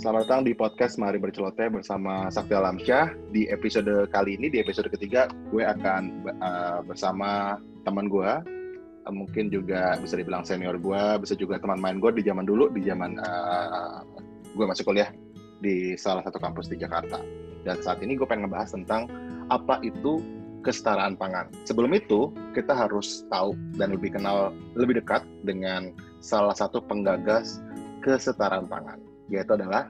Selamat datang di podcast Mari Berceloteh bersama Sakti Alamsyah. Di episode kali ini, di episode ketiga, gue akan uh, bersama teman gue, uh, mungkin juga bisa dibilang senior gue, bisa juga teman main gue di zaman dulu, di zaman uh, gue masih kuliah di salah satu kampus di Jakarta. Dan saat ini gue pengen ngebahas tentang apa itu kesetaraan pangan. Sebelum itu, kita harus tahu dan lebih kenal lebih dekat dengan salah satu penggagas kesetaraan pangan yaitu adalah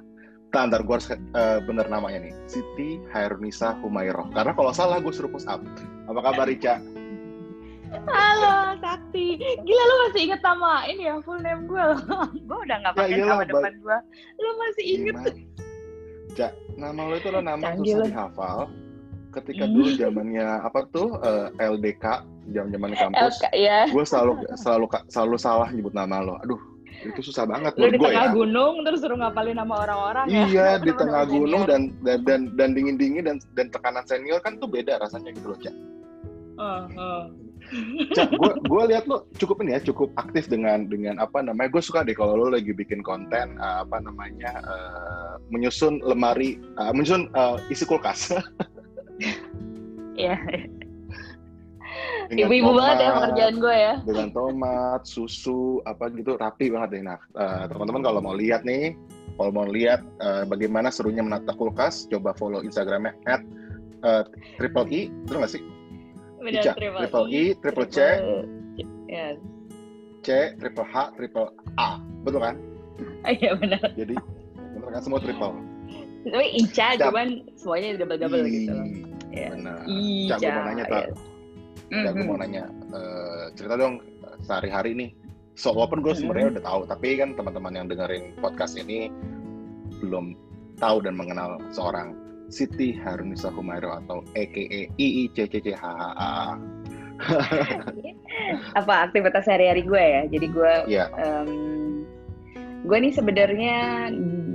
Tantar gue harus uh, bener namanya nih Siti Hairunisa Humayroh karena kalau salah gue suruh push up apa kabar Ica? Halo Sakti, gila lu masih inget sama ini ya full name gue loh. gue udah nggak pakai ya, nama depan gue. Lu masih inget? Cak, nama lo itu lo nama susah dihafal. Ketika dulu zamannya apa tuh uh, eh, LDK, zaman-zaman kampus, LK, ya. gue selalu selalu selalu salah nyebut nama lo. Aduh, itu susah banget Lu di tengah ya. gunung terus suruh ngapalin nama orang-orang ya. Iya, di tengah gunung dan dan dan, dan dingin-dingin dan dan tekanan senior kan tuh beda rasanya gitu loh, Cak. Uh, uh. Cak, gue gue lihat lo cukup ini ya, cukup aktif dengan dengan apa namanya. Gue suka deh kalau lo lagi bikin konten uh, apa namanya uh, menyusun lemari, uh, menyusun uh, isi kulkas. Iya ibu-ibu banget ya pekerjaan gue ya. dengan tomat susu apa gitu rapi banget deh nah uh, teman-teman kalau mau lihat nih kalau mau lihat uh, bagaimana serunya menata kulkas coba follow instagramnya at uh, triple i betul nggak sih? Benar, Ica, triple, triple i, triple c. Yes. c triple h triple a. Betul kan? Iya benar. Jadi benar kan semua triple. Tapi Ica cuman semuanya double double gitu. Loh ya. benar. Ica, Ica gue mau nanya tak mm-hmm. aku mau nanya uh, cerita dong sehari-hari nih so walaupun gue sebenarnya mm-hmm. udah tahu tapi kan teman-teman yang dengerin podcast ini belum tahu dan mengenal seorang Siti Harunisa Humairo atau EKE IICCCHHA apa aktivitas sehari-hari gue ya jadi gue yeah. um, gue nih sebenarnya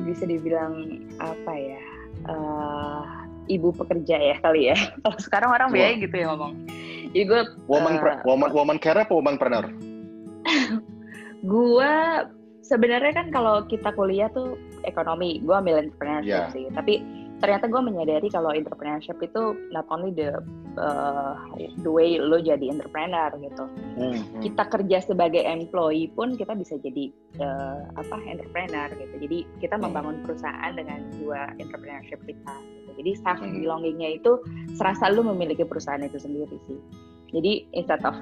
bisa dibilang apa ya uh, ibu pekerja ya kali ya kalau sekarang orang biaya gitu ya ngomong jadi gue woman uh, woman woman care apa woman planner? gue sebenarnya kan kalau kita kuliah tuh ekonomi, gue ambil entrepreneurship yeah. sih. Tapi ternyata gue menyadari kalau entrepreneurship itu not only the uh, the way lo jadi entrepreneur gitu. Mm -hmm. Kita kerja sebagai employee pun kita bisa jadi uh, apa entrepreneur gitu. Jadi kita hmm. membangun perusahaan dengan dua entrepreneurship kita. Jadi self hmm. belongingnya itu serasa lu memiliki perusahaan itu sendiri sih. Jadi instead of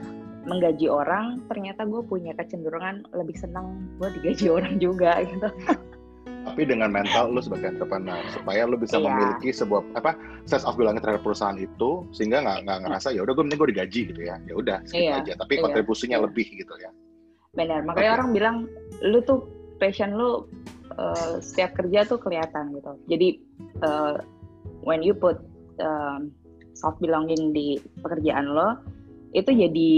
menggaji orang, ternyata gue punya kecenderungan lebih senang gue digaji orang juga gitu. Tapi dengan mental lu sebagai entrepreneur supaya lu bisa yeah. memiliki sebuah apa sense of belonging terhadap perusahaan itu sehingga nggak nggak ngerasa ya udah gue mending gue digaji gitu ya ya udah segitu yeah. aja tapi yeah. kontribusinya yeah. lebih gitu ya. Benar makanya okay. orang bilang lu tuh passion lu uh, setiap kerja tuh kelihatan gitu. Jadi uh, when you put um, self belonging di pekerjaan lo itu jadi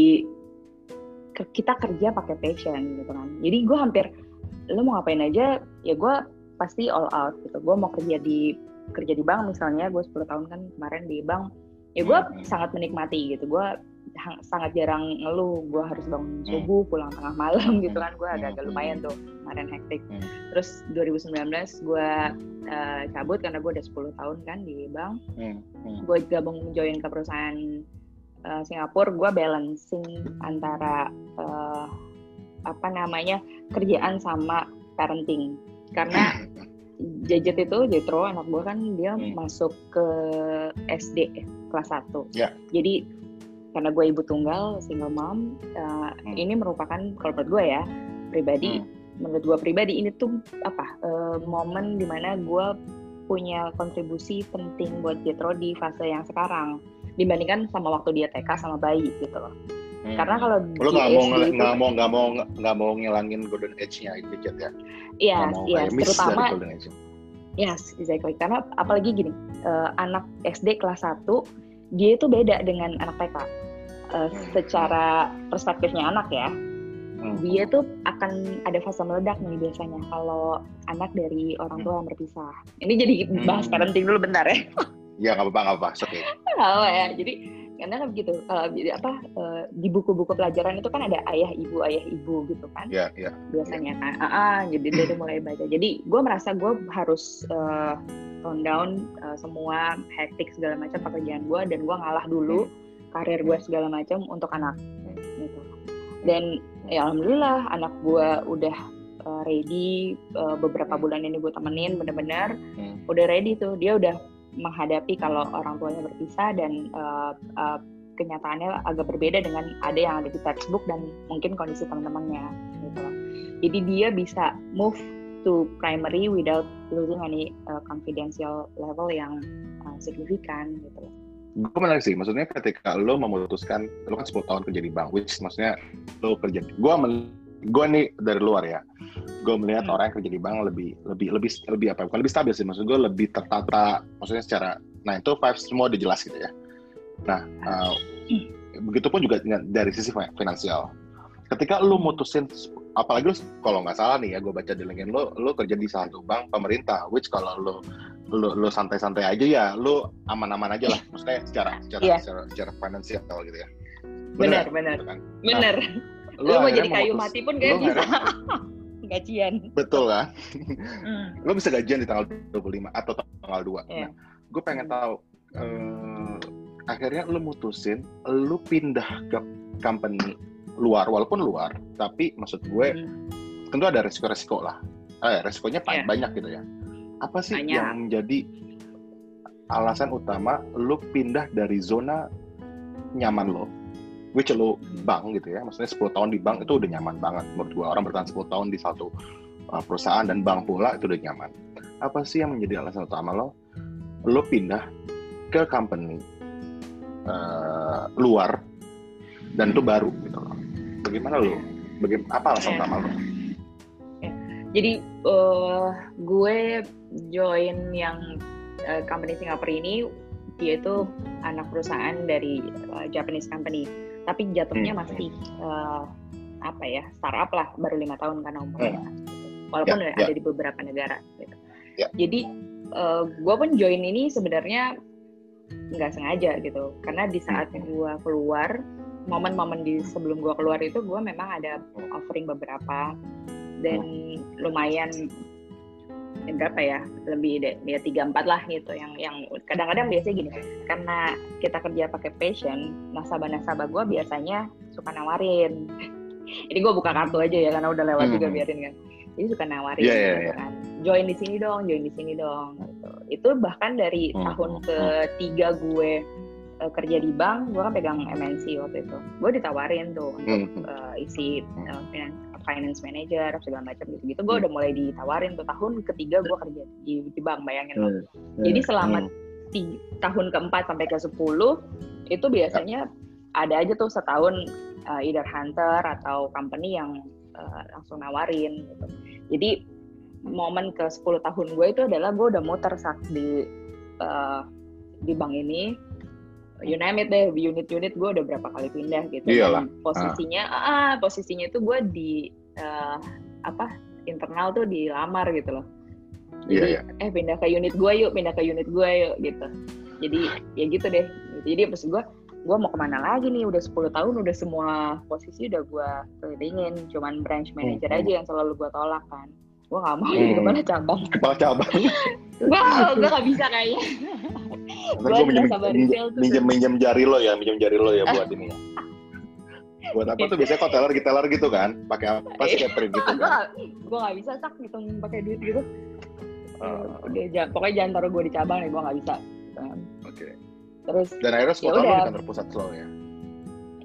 kita kerja pakai passion gitu kan. Jadi gue hampir lo mau ngapain aja? Ya gue pasti all out gitu. Gue mau kerja di kerja di bank misalnya gue 10 tahun kan kemarin di bank. Ya gue hmm. sangat menikmati gitu. Gue sangat jarang ngeluh. Gue harus bangun hmm. subuh pulang tengah malam gitu kan. Gue agak-agak hmm. lumayan tuh kemarin hektik. Terus 2019 gue uh, cabut karena gue udah 10 tahun kan di bank. Gue gabung join ke perusahaan uh, Singapura. Gue balancing antara uh, apa namanya kerjaan sama parenting. Karena Jajet itu Jetro anak gue kan dia hmm. masuk ke SD kelas 1 yeah. jadi karena gue ibu tunggal single mom uh, hmm. ini merupakan kalau menurut gue ya pribadi hmm. menurut gue pribadi ini tuh apa uh, momen di mana gue punya kontribusi penting buat Jetro di fase yang sekarang dibandingkan sama waktu dia TK sama bayi gitu loh Hmm. Karena kalau lu nggak mau nggak mau nggak mau nggak mau ngilangin golden age-nya itu ya? Iya, iya. Terutama Yes, exactly. Karena apalagi gini, uh, anak SD kelas 1 dia itu beda dengan anak TK uh, secara perspektifnya anak ya hmm. dia tuh akan ada fase meledak nih biasanya kalau anak dari orang tua yang berpisah ini jadi bahas hmm. parenting dulu bentar ya ya nggak apa-apa nggak apa-apa oke okay. ya jadi karena kan begitu uh, apa uh, di buku-buku pelajaran itu kan ada ayah ibu ayah ibu gitu kan yeah, yeah, biasanya yeah. kan uh, uh, jadi dari mulai baca jadi gue merasa gue harus uh, tone down uh, semua hektik segala macam pekerjaan gue dan gue ngalah dulu hmm. Karir gue segala macam untuk anak gitu. Dan ya alhamdulillah anak gue udah uh, ready uh, beberapa bulan ini gue temenin bener-bener hmm. udah ready tuh. Dia udah menghadapi kalau orang tuanya berpisah dan uh, uh, kenyataannya agak berbeda dengan ada yang ada di textbook dan mungkin kondisi teman-temannya gitu Jadi dia bisa move to primary without losing any uh, confidential level yang uh, signifikan gitu Gue menarik sih, maksudnya ketika lo memutuskan, lo kan 10 tahun kerja di bank, which maksudnya lo kerja, gue gue nih dari luar ya gue melihat hmm. orang yang kerja di bank lebih lebih lebih lebih apa bukan lebih stabil sih maksud gue lebih tertata maksudnya secara nine to five semua udah jelas gitu ya nah uh, hmm. begitupun juga dari sisi finansial ketika lu mutusin apalagi lu kalau nggak salah nih ya gue baca di LinkedIn lu lu kerja di satu bank pemerintah which kalau lu lu lu santai-santai aja ya lu aman-aman aja lah maksudnya secara secara yeah. secara, secara finansial gitu ya benar benar benar, kan? benar. Nah, lu, lu mau jadi kayu memutus, mati pun gak bisa gajian betul kan hmm. lu bisa gajian di tanggal 25 atau tanggal 2 yeah. nah, gue pengen tahu uh, akhirnya lu mutusin lu pindah ke company luar walaupun luar tapi maksud gue hmm. tentu ada resiko-resiko lah eh, resikonya yeah. banyak gitu ya apa sih banyak. yang menjadi alasan utama lu pindah dari zona nyaman lo which lo bank gitu ya maksudnya 10 tahun di bank itu udah nyaman banget. Menurut gue orang bertahan 10 tahun di satu uh, perusahaan dan bank pula itu udah nyaman. Apa sih yang menjadi alasan utama lo? Lo pindah ke company uh, luar dan itu baru gitu loh. Bagaimana lo? Bagaimana apa alasan utama lo? Jadi uh, gue join yang uh, company Singapura ini dia itu anak perusahaan dari uh, Japanese company tapi jatuhnya hmm. masih uh, apa ya startup lah baru lima tahun karena umurnya hmm. walaupun yeah, ada yeah. di beberapa negara gitu. yeah. jadi uh, gue pun join ini sebenarnya nggak sengaja gitu karena di saat hmm. gue keluar momen-momen di sebelum gue keluar itu gue memang ada offering beberapa dan hmm. lumayan berapa ya? Lebih deh ya tiga empat lah gitu. Yang yang kadang-kadang biasanya gini karena kita kerja pakai passion nasabah-nasabah gue biasanya suka nawarin. Ini gue buka kartu aja ya karena udah lewat hmm. juga biarin kan. Jadi suka nawarin yeah, yeah, gitu yeah. kan. Join di sini dong join di sini dong gitu. Itu bahkan dari hmm. tahun hmm, ketiga gue uh, kerja di bank gue kan pegang MNC waktu itu. Gue ditawarin tuh untuk uh, isi uh, finance manager segala macam gitu gitu gue hmm. udah mulai ditawarin tuh tahun ketiga gue kerja di, di bank bayangin loh hmm. jadi selama hmm. tiga, tahun keempat sampai ke sepuluh itu biasanya ada aja tuh setahun uh, either hunter atau company yang uh, langsung nawarin gitu jadi momen ke 10 tahun gue itu adalah gue udah muter saat di uh, di bank ini you name it deh unit-unit gue udah berapa kali pindah gitu Iyalah. Dan posisinya ah. ah posisinya itu gue di uh, apa internal tuh dilamar gitu loh iya, jadi yeah, yeah. eh pindah ke unit gue yuk pindah ke unit gue yuk gitu jadi ya gitu deh jadi pas gue gue mau ke mana lagi nih udah 10 tahun udah semua posisi udah gue kelilingin cuman branch manager hmm. aja yang selalu gue tolak kan gue gak mau hmm. kepala cabang kepala cabang gue gue gak bisa kayaknya gue minjem, minjem, minjem, minjem jari lo ya minjem jari lo ya buat ini ya. Buat apa tuh? Biasanya kok teller gitu teller gitu kan? Pakai apa sih kayak print gitu kan? gue gak bisa sak gitu pakai duit gitu. Uh, udah jangan, pokoknya jangan taruh gue di cabang nih gue gak bisa oke. Okay. terus dan akhirnya sepuluh tahun di kantor pusat selalu ya?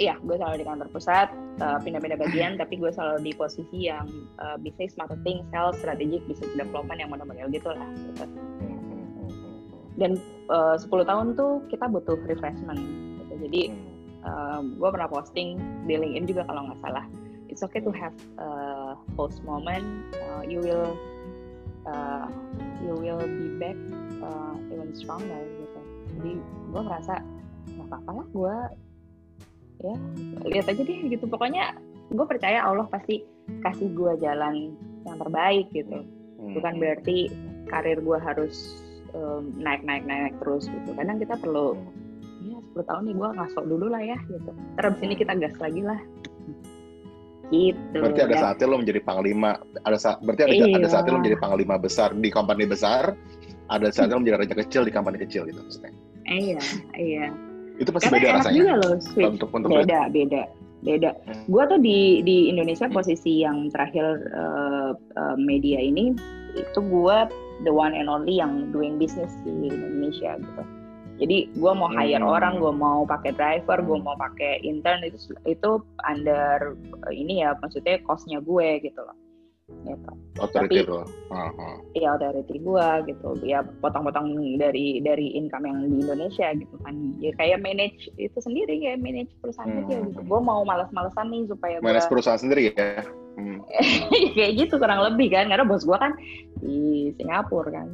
Iya gue selalu di kantor pusat uh, pindah-pindah bagian tapi gue selalu di posisi yang uh, bisnis marketing sales strategic business development yang model-model gitu lah gitu. Dan uh, 10 tahun tuh kita butuh refreshment gitu. jadi uh, gue pernah posting di LinkedIn juga kalau nggak salah. It's okay to have a post moment uh, you will uh, you will be back uh, even stronger gitu. Jadi gue merasa nggak apa-apa lah gue ya lihat aja deh gitu. Pokoknya gue percaya Allah pasti kasih gue jalan yang terbaik gitu. Hmm. bukan berarti karir gue harus um, naik naik naik terus gitu. Kadang kita perlu ya 10 tahun nih gue ngasok dulu lah ya gitu. Terus ini kita gas lagi lah. Gitu berarti ada Dan- saatnya lo menjadi panglima ada saat berarti ada Iya. ada saatnya lo menjadi panglima besar di company besar ada saatnya lo menjadi raja kecil di company kecil gitu maksudnya. Iya iya. Itu pasti karena beda enak rasanya. juga loh switch. Untuk untuk beda beda beda. Hmm. gue tuh di di Indonesia Hmm. posisi yang terakhir eh, eh, media ini itu gue the one and only yang doing business di Indonesia gitu. Jadi gue mau hire Hmm. orang gue mau pakai driver gue mau pakai intern itu itu under eh, ini ya maksudnya costnya gue gitu loh. Gitu. Authority Tapi- lo. Ah, ah. ya authority gua gitu. Ya potong-potong dari dari income yang di Indonesia gitu kan. Ya kayak manage itu sendiri kayak manage perusahaan Hmm. aja gitu. Gua mau malas-malesan nih supaya gua manage perusahaan sendiri ya Hmm. kayak gitu kurang lebih kan karena bos gua kan di Singapura kan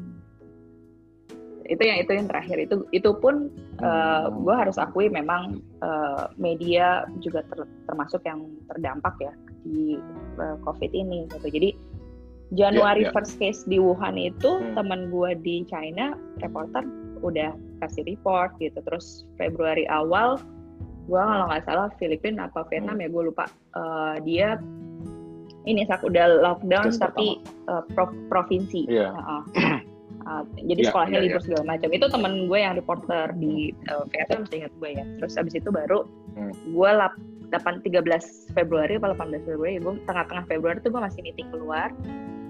itu yang itu yang terakhir itu itu pun eh, gue harus akui memang eh, media juga ter- termasuk yang terdampak ya di eh, covid ini gitu jadi Januari Ya, ya. first case di Wuhan itu Hmm. teman gue di China reporter udah kasih report gitu terus Februari awal gue kalau nggak salah Filipina apa Vietnam ya gue lupa eh, dia ini sak udah lockdown Case tapi eh, pro- provinsi Iya. Heeh. Uh, jadi Iya, sekolahnya iya, libur segala macam. Itu temen gue yang reporter di uh, Vietnam, seingat gue ya. Terus abis itu baru Hmm. gue lap, 8, 13 Februari atau 18 Februari, gue tengah-tengah Februari tuh gue masih meeting keluar.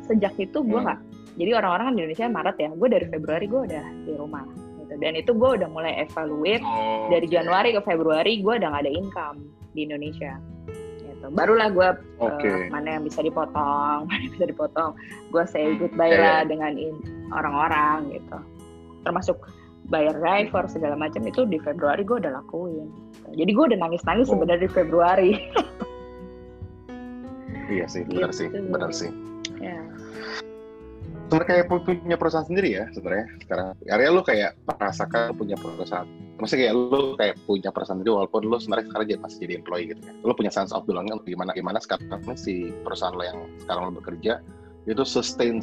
Sejak itu gue Hmm. nggak. Jadi orang-orang di Indonesia Maret ya. Gue dari Februari gue udah di rumah. Gitu. Dan itu gue udah mulai evaluate Oh, dari. Januari ke Februari gue udah nggak ada income di Indonesia. Gitu. Barulah gue Oke. Eh, mana yang bisa dipotong, mana yang bisa dipotong. Gue say goodbye iya, lah dengan orang-orang gitu. Termasuk bayar driver segala macam itu di Februari gue udah lakuin. Jadi gue udah nangis-nangis Oh. sebenarnya di Februari. Iya sih, benar sih, Gitu. benar sih. Ya. Sebenarnya kayak pu- punya perusahaan sendiri ya sebenarnya sekarang. Area lu kayak merasakan lu punya perusahaan. Maksudnya kayak lu kayak punya perusahaan sendiri walaupun lu sebenarnya sekarang jadi masih jadi employee gitu ya. Lu punya sense of belonging gimana gimana sekarang si perusahaan lo yang sekarang lo bekerja itu sustain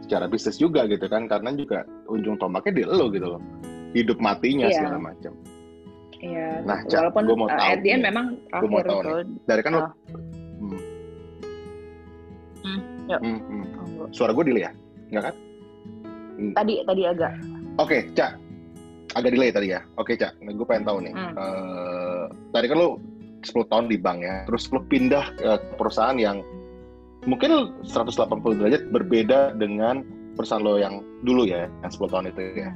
secara bisnis juga gitu kan karena juga ujung tombaknya di lo gitu loh. Hidup matinya Iya. segala macam. Iya, Nah, gitu. Cak, walaupun gua mau uh, tahu at the end nih. memang Gua mau tahu itu. Dari kan lo Oh. Hmm. Hmm, yuk. Hmm, hmm. Oh, Suara gue ya? Enggak kan? Tadi tadi agak Oke, Cak. Agak delay tadi ya. Oke, Cak. Nah, gue pengen tahu nih. Hmm. Eh, tadi kan lo 10 tahun di bank ya. Terus lo pindah ke perusahaan yang mungkin 180 derajat berbeda dengan perusahaan lo yang dulu ya, yang 10 tahun itu ya.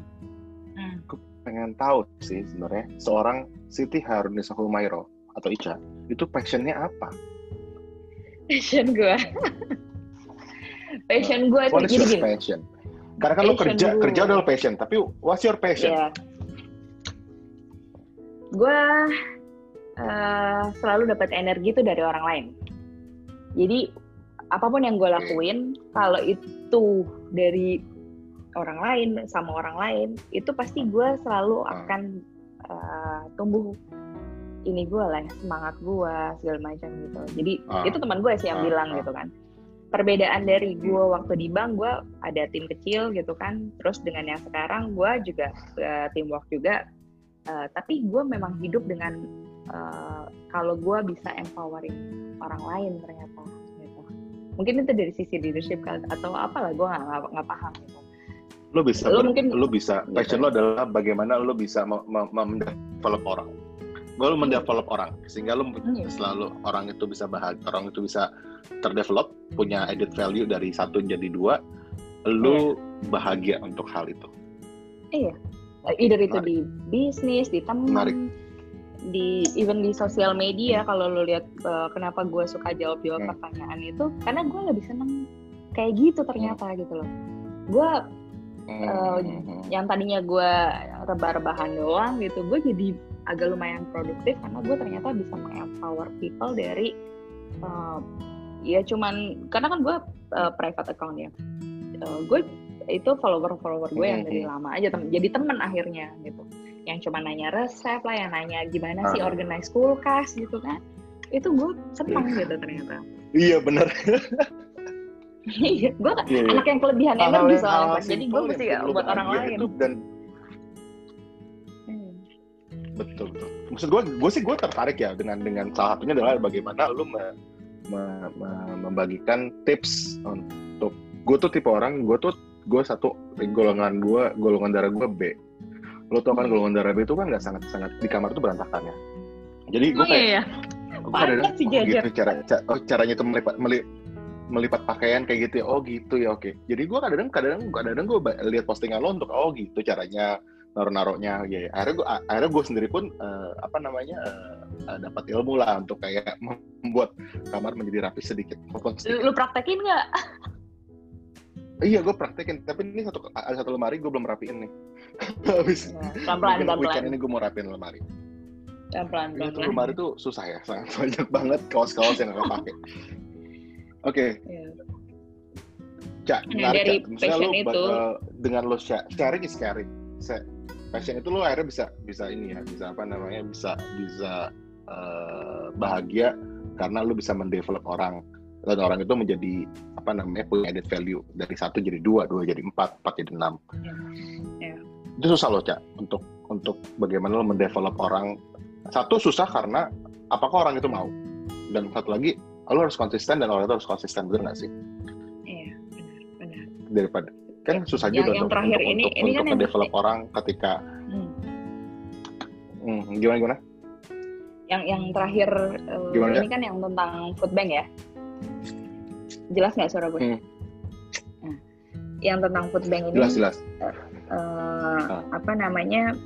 Hmm. Gue pengen tahu sih sebenarnya seorang Siti Harunisa Humairo atau Ica itu passionnya apa? passion gue. passion gue itu What is jadi your gini. passion? Karena kan lo Passion kerja gue. kerja adalah passion, tapi what's your passion? Iya. Gue eh, selalu dapat energi itu dari orang lain. Jadi apa pun yang gue lakuin, kalau itu dari orang lain sama orang lain, itu pasti gue selalu Hmm. akan eh, tumbuh ini gue lah, semangat gue segala macam gitu. Jadi Ah. itu teman gue sih yang Ah, bilang ah. gitu kan. Perbedaan dari gue waktu di bank, gue ada tim kecil gitu kan. Terus dengan yang sekarang gue juga eh, teamwork juga. Eh, tapi gue memang hidup dengan eh, kalau gue bisa empowering orang lain ternyata. Gitu. Mungkin itu dari sisi leadership atau apalah gue nggak nggak- paham gitu. lo bisa Lo mungkin- lo bisa gitu. passion lo adalah bagaimana lo bisa me- me- mendevelop orang gue lo mendevelop orang sehingga lo Iya. selalu orang itu bisa bahagia orang itu bisa terdevelop punya added value dari satu jadi dua lo bahagia untuk hal itu Iya. Either itu Menarik. di bisnis, di Menarik. teman, di even di sosial media kalau lo lihat uh, kenapa gue suka jawab jawab Hmm. pertanyaan itu karena gue lebih seneng kayak gitu ternyata gitu loh. Gue Uh, Hmm. yang tadinya gue rebah-rebahan doang gitu, gue jadi agak lumayan produktif karena gue ternyata bisa mengempower people dari uh, ya cuman karena kan gue uh, private account ya, Uh, gue itu follower-follower gue yang dari lama aja tem jadi temen akhirnya gitu, yang cuma nanya resep lah, yang nanya gimana sih Ah. organize kulkas gitu kan, itu gue seneng gitu ternyata. iya benar Iya, gue kan Iya, anak yang kelebihan energi soalnya, jadi gue mesti buat orang lain. itu dan Hmm. betul betul maksud gue gue sih gue tertarik ya dengan dengan salah satunya adalah bagaimana lu me, me, me, membagikan tips untuk gue tuh tipe orang gue tuh gue satu golongan gue golongan darah gue B. Lo tau kan golongan darah B itu kan nggak sangat sangat di kamar tuh berantakan ya jadi gue Oh kayak iya, iya. gue sih oh gitu cara, ca- oh, caranya tuh melipat meli- melipat pakaian kayak gitu ya oh gitu ya oke. Jadi gue kadang kadang kadang gue lihat postingan lo untuk oh gitu caranya naruh naruhnya ya ya. akhirnya gue akhirnya gue sendiri pun eh, apa namanya eh, dapat ilmu lah untuk kayak membuat kamar menjadi rapi sedikit sedikit lu praktekin nggak? iya gue praktekin tapi ini satu ada satu lemari gue belum rapiin nih habis Pelan-pelan, mungkin weekend pelan-pelan. ini gue mau rapiin lemari Pelan-pelan, pelan-pelan. lemari tuh susah ya sangat banyak banget kaos-kaos yang nggak pakai oke Iya. Cak, Nah, menarik, dari Cak. Maksudnya passion lu itu- bakal- dengan lo sharing is caring. Passion itu lo akhirnya bisa bisa ini ya, bisa apa namanya, bisa bisa eh, bahagia karena lo bisa mendevelop orang dan orang itu menjadi apa namanya punya added value dari satu jadi dua, dua jadi empat, empat jadi enam. Iya. Itu susah loh cak untuk untuk bagaimana lo mendevelop orang. Satu susah karena apakah orang itu mau dan satu lagi lo harus konsisten dan orang itu harus konsisten bener nggak sih? Iya, benar, benar. daripada kan susah Yang- juga yang untuk, terakhir untuk, ini- untuk, ini kan untuk yang- mendevelop orang ketika Hmm. hmm, gimana gimana Yang yang terakhir Gimana, ini kan yang tentang food bank ya. Jelas nggak suara gue? Hmm. Nah, yang tentang food bank ini jelas jelas eh, Ah. apa namanya?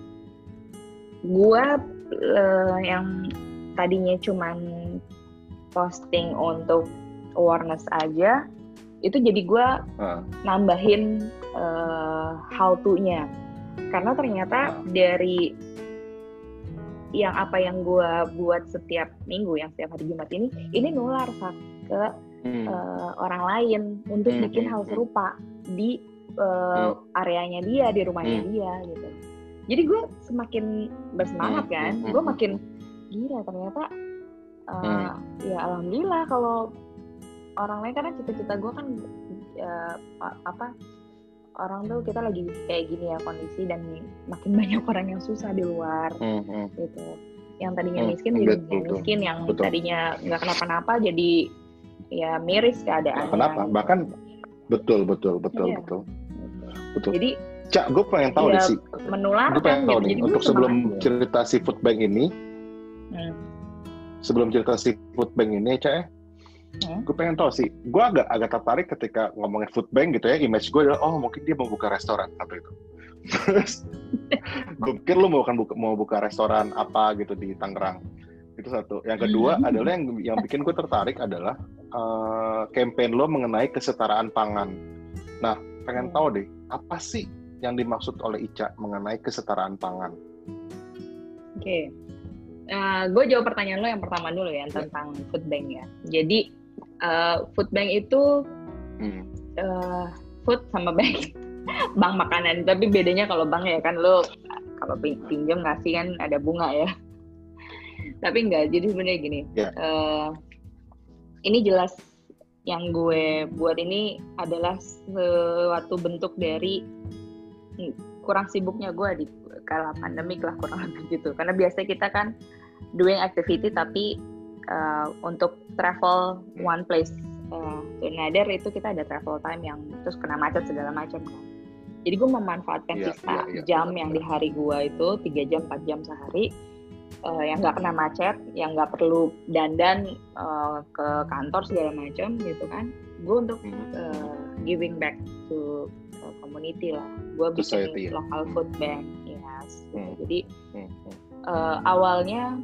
Gua eh, yang tadinya cuman posting untuk awareness aja, itu jadi gua Ah. nambahin eh, how to-nya. Karena ternyata Ah. dari yang apa yang gua buat setiap minggu, yang setiap hari Jumat ini, ini nular Sak, ke Hmm. eh, orang lain untuk Hmm, bikin hmm, hal hmm. serupa di eh, areanya dia, di rumahnya Hmm. dia gitu. Jadi gue semakin bersemangat Hmm, kan, hmm, hmm, gue hmm. makin gila ternyata eh, Hmm. ya alhamdulillah kalau orang lain karena cita-cita gue kan a- apa orang tuh kita lagi kayak gini ya kondisi dan makin banyak orang yang susah di luar Hmm, hmm. gitu yang tadinya Hmm, miskin jadi betul, miskin yang Betul. tadinya nggak kenapa-napa jadi ya miris keadaannya kenapa gitu. bahkan betul betul betul Iya. betul betul jadi cak gue pengen tahu deh sih menular gue pengen tahu gitu. nih Jadi gue untuk sebelum gitu. cerita si food bank ini Hmm. sebelum cerita si food bank ini cak ya Hmm. gue pengen tahu sih gue agak agak tertarik ketika ngomongin food bank gitu ya image gue adalah oh mungkin dia mau buka restoran satu itu terus gue pikir lu mau kan buka, mau buka restoran apa gitu di Tangerang itu satu yang kedua Hmm. adalah yang yang bikin gue tertarik adalah eh, campaign lo mengenai kesetaraan pangan nah pengen Hmm. tahu deh apa sih yang dimaksud oleh Ica mengenai kesetaraan pangan Oke. gue jawab pertanyaan lo yang pertama dulu ya tentang food bank ya. Jadi eh, food bank itu hmm. eh, food sama bank bank makanan. Tapi bedanya kalau bank ya kan lo kalau pin- pinjam ngasih kan ada bunga ya. Tapi enggak. Jadi sebenarnya gini. Ya. eh, ini jelas yang gue buat ini adalah suatu bentuk dari kurang sibuknya gue di kala pandemik lah kurang lebih gitu karena biasanya kita kan doing activity tapi uh, untuk travel one place uh, to another itu kita ada travel time yang terus kena macet segala macam kan jadi gue memanfaatkan Iya, sisa iya, iya, jam benar, yang di hari gue itu tiga jam 4 jam sehari uh, yang nggak kena macet yang nggak perlu dandan uh, ke kantor segala macam gitu kan gue untuk Hmm. uh, giving back to uh, community lah. Gue bikin Society ya. local food bank, yes. Hmm. Jadi Hmm. hmm. uh, awalnya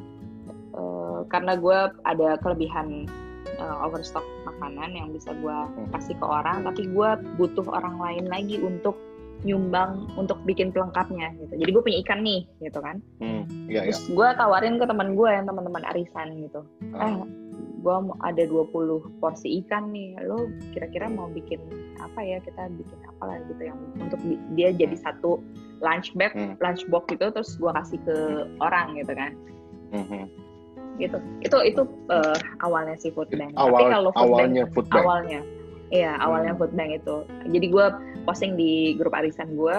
uh, karena gue ada kelebihan uh, overstock makanan yang bisa gue Hmm. kasih ke orang, tapi gue butuh orang lain lagi untuk nyumbang untuk bikin pelengkapnya gitu. Jadi gue punya ikan nih gitu kan. Hmm. Iya, iya. Terus gue tawarin ke teman gue yang teman-teman arisan gitu Ah. eh gue ada 20 porsi ikan nih lo kira-kira mau bikin apa ya kita bikin apa lah gitu yang untuk di- dia jadi satu lunch bag Hmm. lunch box gitu terus gue kasih ke orang gitu kan Hmm, hmm. Gitu itu itu eh, awalnya si food bank tapi Awal, kalau food awalnya bank food bank. awalnya iya awalnya Hmm. food bank itu jadi gue posting di grup arisan gue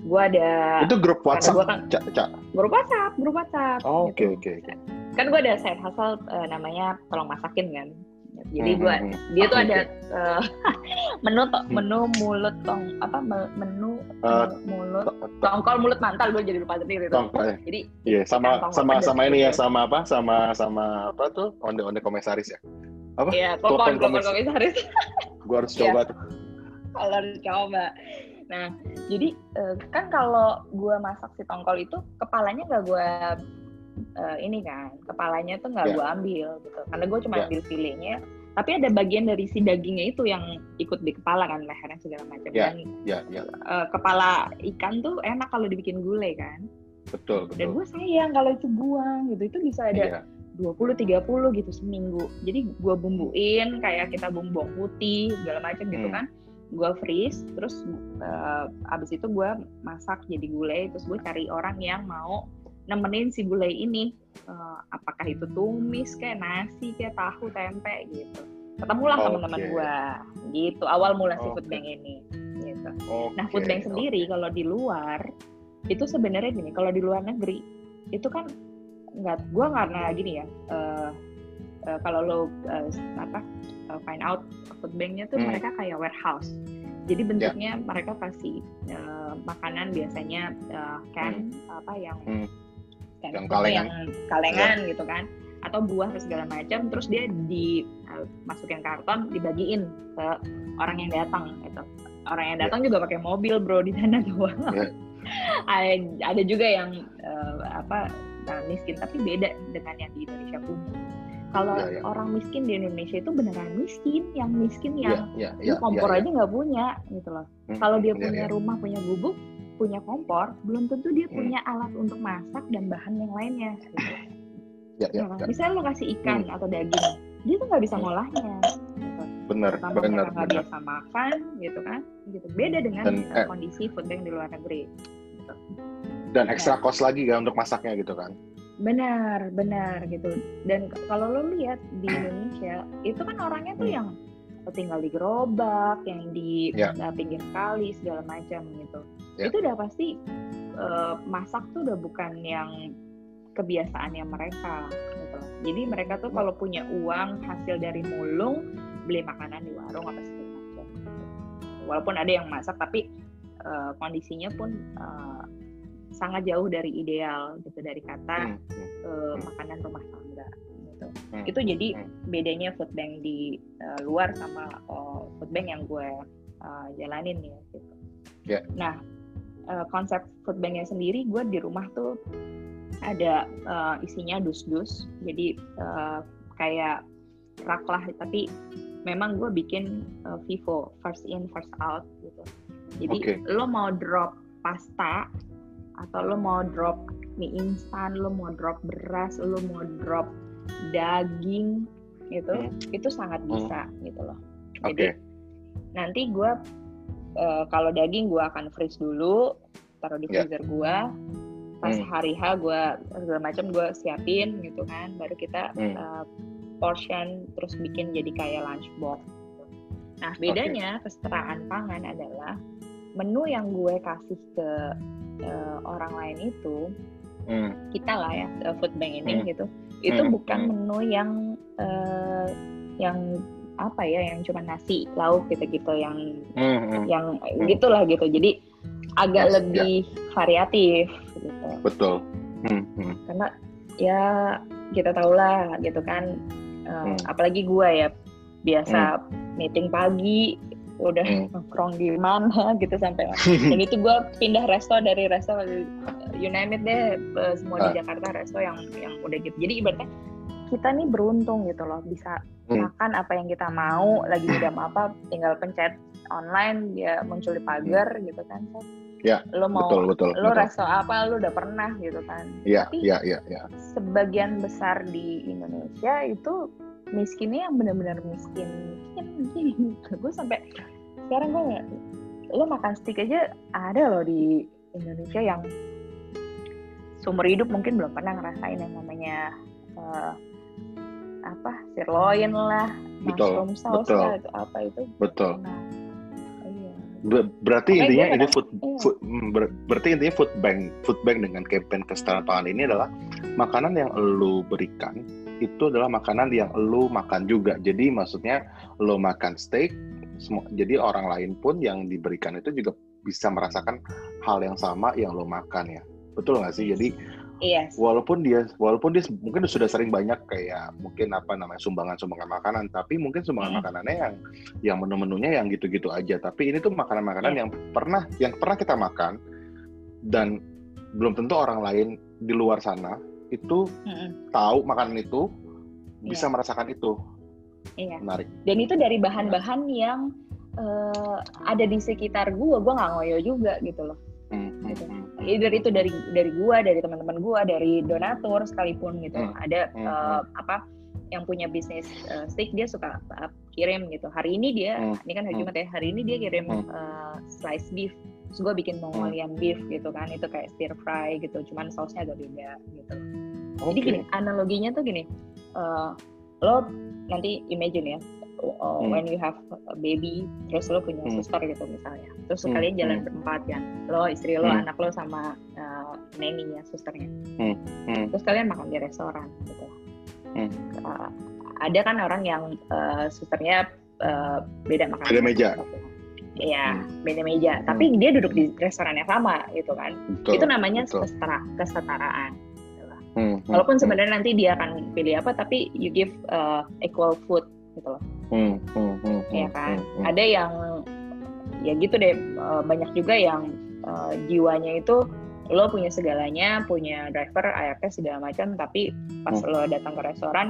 gue ada itu grup WhatsApp gua kan- Cak, Cak. grup WhatsApp grup WhatsApp Oh, oke gitu. oke oke kan gue ada side hustle eh, namanya tolong masakin kan jadi Hmm, gue hmm, hmm. dia tuh ada eh, menu to, Hmm. menu mulut tong apa me- menu Eh, mulut To- to- tongkol mulut mantal gue jadi lupa sendiri tuh tongkol ya. jadi Iya, sama tongkol sama pedas sama ini ya, sama apa? Sama sama apa tuh? Onde-onde komisaris ya. Apa? ya telepon komis- komisaris Gua harus Iya. coba tuh. kalau harus coba nah jadi eh, kan kalau gue masak si tongkol itu kepalanya nggak gue eh, ini kan kepalanya tuh nggak Ya. gue ambil gitu karena gue cuma Ya. ambil filenya tapi ada bagian dari si dagingnya itu yang ikut di kepala kan lehernya segala macam Ya. dan Ya, ya, eh, kepala ikan tuh enak kalau dibikin gulai kan betul, dan betul. gue sayang kalau itu buang gitu itu bisa ada Iya. 20-30 gitu seminggu. Jadi gue bumbuin kayak kita bumbu putih segala macam gitu Hmm. kan. Gue freeze, terus eh, abis itu gue masak jadi gulai. Terus gue cari orang yang mau nemenin si gulai ini. Eh, apakah itu tumis kayak nasi kayak tahu tempe gitu. Ketemulah Oke. teman-teman gue gitu. Awal mula si food bank ini. Gitu. Oke. Nah, food bank sendiri oke. kalau di luar itu sebenarnya gini, kalau di luar negeri itu kan nggak, gua karena gini ya, eh, eh, kalau lo eh, apa eh, find out food banknya tuh Hmm. mereka kayak warehouse. Jadi bentuknya mereka kasih eh, makanan biasanya eh, can apa yang Hmm. Can Yang kalengan. yang kalengan gitu kan atau buah segala macam terus dia dimasukin karton dibagiin ke orang yang datang gitu orang yang datang juga pakai mobil bro di sana tuh Ya. ada, ada juga yang eh, apa eh, miskin tapi beda dengan yang di Indonesia punya kalau Ya, ya. orang miskin di Indonesia itu beneran miskin yang miskin Iya, yang iya, dia iya, kompor iya, aja nggak punya gitu loh iya. kalau dia Iya, punya iya. rumah punya gubuk punya kompor belum tentu dia Hmm. punya alat untuk masak dan bahan yang lainnya. Ya, ya, kan? ya. misalnya lo kasih ikan atau daging dia tuh nggak bisa Hmm. ngolahnya gitu. Bener, pertama bener, nggak biasa makan gitu kan gitu beda dengan Dan, uh, eh, kondisi food bank di luar negeri gitu. Dan extra cost lagi kan untuk masaknya gitu kan. benar benar gitu dan kalau lo lihat di Indonesia itu kan orangnya tuh Hmm. yang tinggal di gerobak yang di Ya. pinggir kali segala macam gitu Ya. itu udah pasti uh, masak tuh udah bukan yang kebiasaannya mereka gitu jadi mereka tuh kalau punya uang hasil dari mulung beli makanan di warung apa segala macam gitu. walaupun ada yang masak tapi uh, kondisinya pun uh, sangat jauh dari ideal gitu dari kata Hmm, hmm. uh, makanan rumah tangga gitu. Hmm. Itu jadi Hmm. bedanya food bank di uh, luar sama uh, food bank yang gue uh, jalanin ya gitu. Ya. Nah, uh, konsep food banknya sendiri gue di rumah tuh ada uh, isinya dus-dus. Jadi uh, kayak rak lah tapi memang gue bikin uh, Vivo first in first out gitu. Jadi Oke. lo mau drop pasta atau lo mau drop mie instan, lo mau drop beras, lo mau drop daging gitu, Hmm. itu sangat Hmm. bisa gitu loh. Jadi nanti gue eh, kalau daging gue akan freeze dulu, taruh di Ya. freezer gue. Pas Hmm. hari H gue segala macam gue siapin gitu kan, baru kita Hmm. eh, portion terus bikin jadi kayak lunchbox. Nah bedanya kesetaraan pangan adalah menu yang gue kasih ke eh, orang lain itu Hmm. kita lah ya food bank ini Hmm. gitu itu Hmm. bukan Hmm. menu yang eh, yang apa ya yang cuma nasi lauk gitu-gitu yang Hmm, hmm. yang Hmm. gitulah gitu jadi agak Yes, lebih variatif gitu Betul. Hmm, hmm. karena ya kita tahu lah gitu kan eh, Hmm. apalagi gua ya biasa meeting pagi udah Hmm. nongkrong di mana gitu sampai dan itu gue pindah resto dari resto you name it deh eh, semua di Ah. Jakarta resto yang yang udah gitu jadi ibaratnya kita nih beruntung gitu loh bisa. Makan apa yang kita mau lagi ngidam apa tinggal pencet online dia muncul di pagar gitu kan Ya, lo mau betul, betul. lo betul. resto apa lo udah pernah gitu kan Iya, tapi iya, iya, iya. sebagian besar di Indonesia itu miskinnya yang benar-benar miskin miskin gue sampai sekarang gue lo makan steak aja ada loh di Indonesia yang seumur hidup mungkin belum pernah ngerasain yang namanya eh, apa sirloin lah Betul, sauce betul. lah itu apa itu Betul. nah iya Ber berarti Makanya intinya ini food, iya. food hmm, ber berarti intinya food bank food bank dengan campaign kesetaraan pangan ini adalah makanan yang lu berikan itu adalah makanan yang lu makan juga. Jadi maksudnya lu makan steak, jadi orang lain pun yang diberikan itu juga bisa merasakan hal yang sama yang lo makan ya. Betul nggak sih? Jadi Iya. Walaupun dia walaupun dia mungkin sudah sering banyak kayak mungkin apa namanya sumbangan-sumbangan makanan, tapi mungkin sumbangan hmm. makanannya yang yang menu-menunya yang gitu-gitu aja. Tapi ini tuh makanan-makanan yeah. yang pernah yang pernah kita makan dan belum tentu orang lain di luar sana itu hmm. tahu makanan itu bisa yeah. merasakan itu. Iya. Menarik. Dan itu dari bahan-bahan yang uh, ada di sekitar gue, gue nggak ngoyo juga gitu loh. Hmm, gitu. Either itu dari dari gua, dari teman-teman gua, dari donatur sekalipun gitu. Hmm. Ada uh, apa yang punya bisnis uh, steak dia suka uh, kirim gitu. Hari ini dia, hmm. ini kan hari Jumat ya. Hari ini dia kirim uh, slice beef. Terus gue bikin Mongolian beef gitu kan. Itu kayak stir fry gitu. Cuman sausnya agak beda gitu. Okay. Jadi gini, analoginya tuh gini. Uh, lo nanti imagine ya uh, hmm. when you have a baby terus lo punya hmm. suster gitu misalnya terus hmm. kalian jalan hmm. berempat kan lo istri lo hmm. anak lo sama uh, nanny ya susternya hmm. Hmm. terus kalian makan di restoran gitu hmm. uh, ada kan orang yang uh, susternya uh, beda makan beda meja Iya, hmm. beda meja. Hmm. Tapi dia duduk di restoran yang sama, gitu kan? Betul, itu namanya kesetara, kesetaraan. Hmm, hmm, Walaupun sebenarnya hmm. nanti dia akan pilih apa, tapi you give uh, equal food gitu loh. Hmm, hmm, hmm, ya kan. Hmm, hmm. Ada yang ya gitu deh eh, banyak juga yang uh, jiwanya itu lo punya segalanya, punya driver, ART segala macam, tapi pas hmm. lo datang ke restoran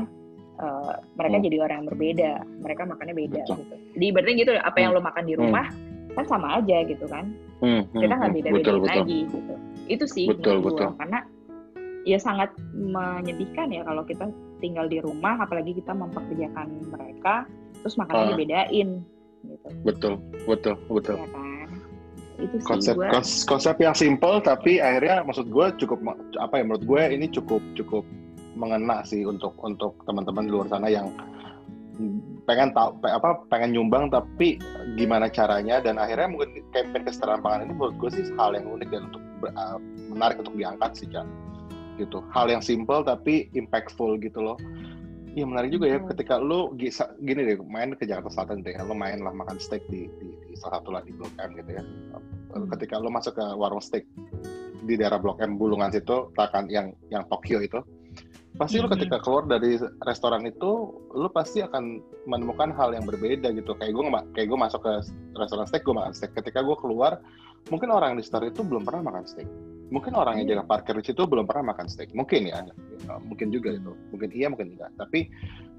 uh, mereka hmm. jadi orang yang berbeda, mereka makannya beda betul. gitu. Jadi berarti gitu apa yang hmm. lo makan di rumah hmm. kan sama aja gitu kan. Hmm, hmm, Kita nggak beda-beda lagi gitu. Itu sih betul, betul. Gua. karena ya sangat menyedihkan ya kalau kita tinggal di rumah apalagi kita mempekerjakan mereka terus makanannya uh, dibedain gitu. Betul, betul, betul. Ya kan? Itu sih konsep gua... konsep yang simple tapi akhirnya maksud gue cukup apa ya menurut gue ini cukup cukup mengena sih untuk untuk teman-teman di luar sana yang pengen tahu apa pengen nyumbang tapi gimana caranya dan akhirnya mungkin campaign kesetaraan pangan ini menurut gue sih hal yang unik dan untuk uh, menarik untuk diangkat sih Cak gitu hal yang simple tapi impactful gitu loh Iya menarik juga ya hmm. ketika lu gini deh main ke Jakarta Selatan deh, lu main lah makan steak di, di, di salah satu lah di Blok M gitu ya. Hmm. Ketika lu masuk ke warung steak di daerah Blok M Bulungan situ, takan yang yang Tokyo itu, pasti lu hmm. ketika keluar dari restoran itu, lu pasti akan menemukan hal yang berbeda gitu. Kayak gue kayak gue masuk ke restoran steak, gue makan steak. Ketika gue keluar, mungkin orang di sekitar itu belum pernah makan steak mungkin orang yang iya. jaga parkir di situ belum pernah makan steak mungkin ya, ya mungkin juga itu mungkin iya mungkin tidak tapi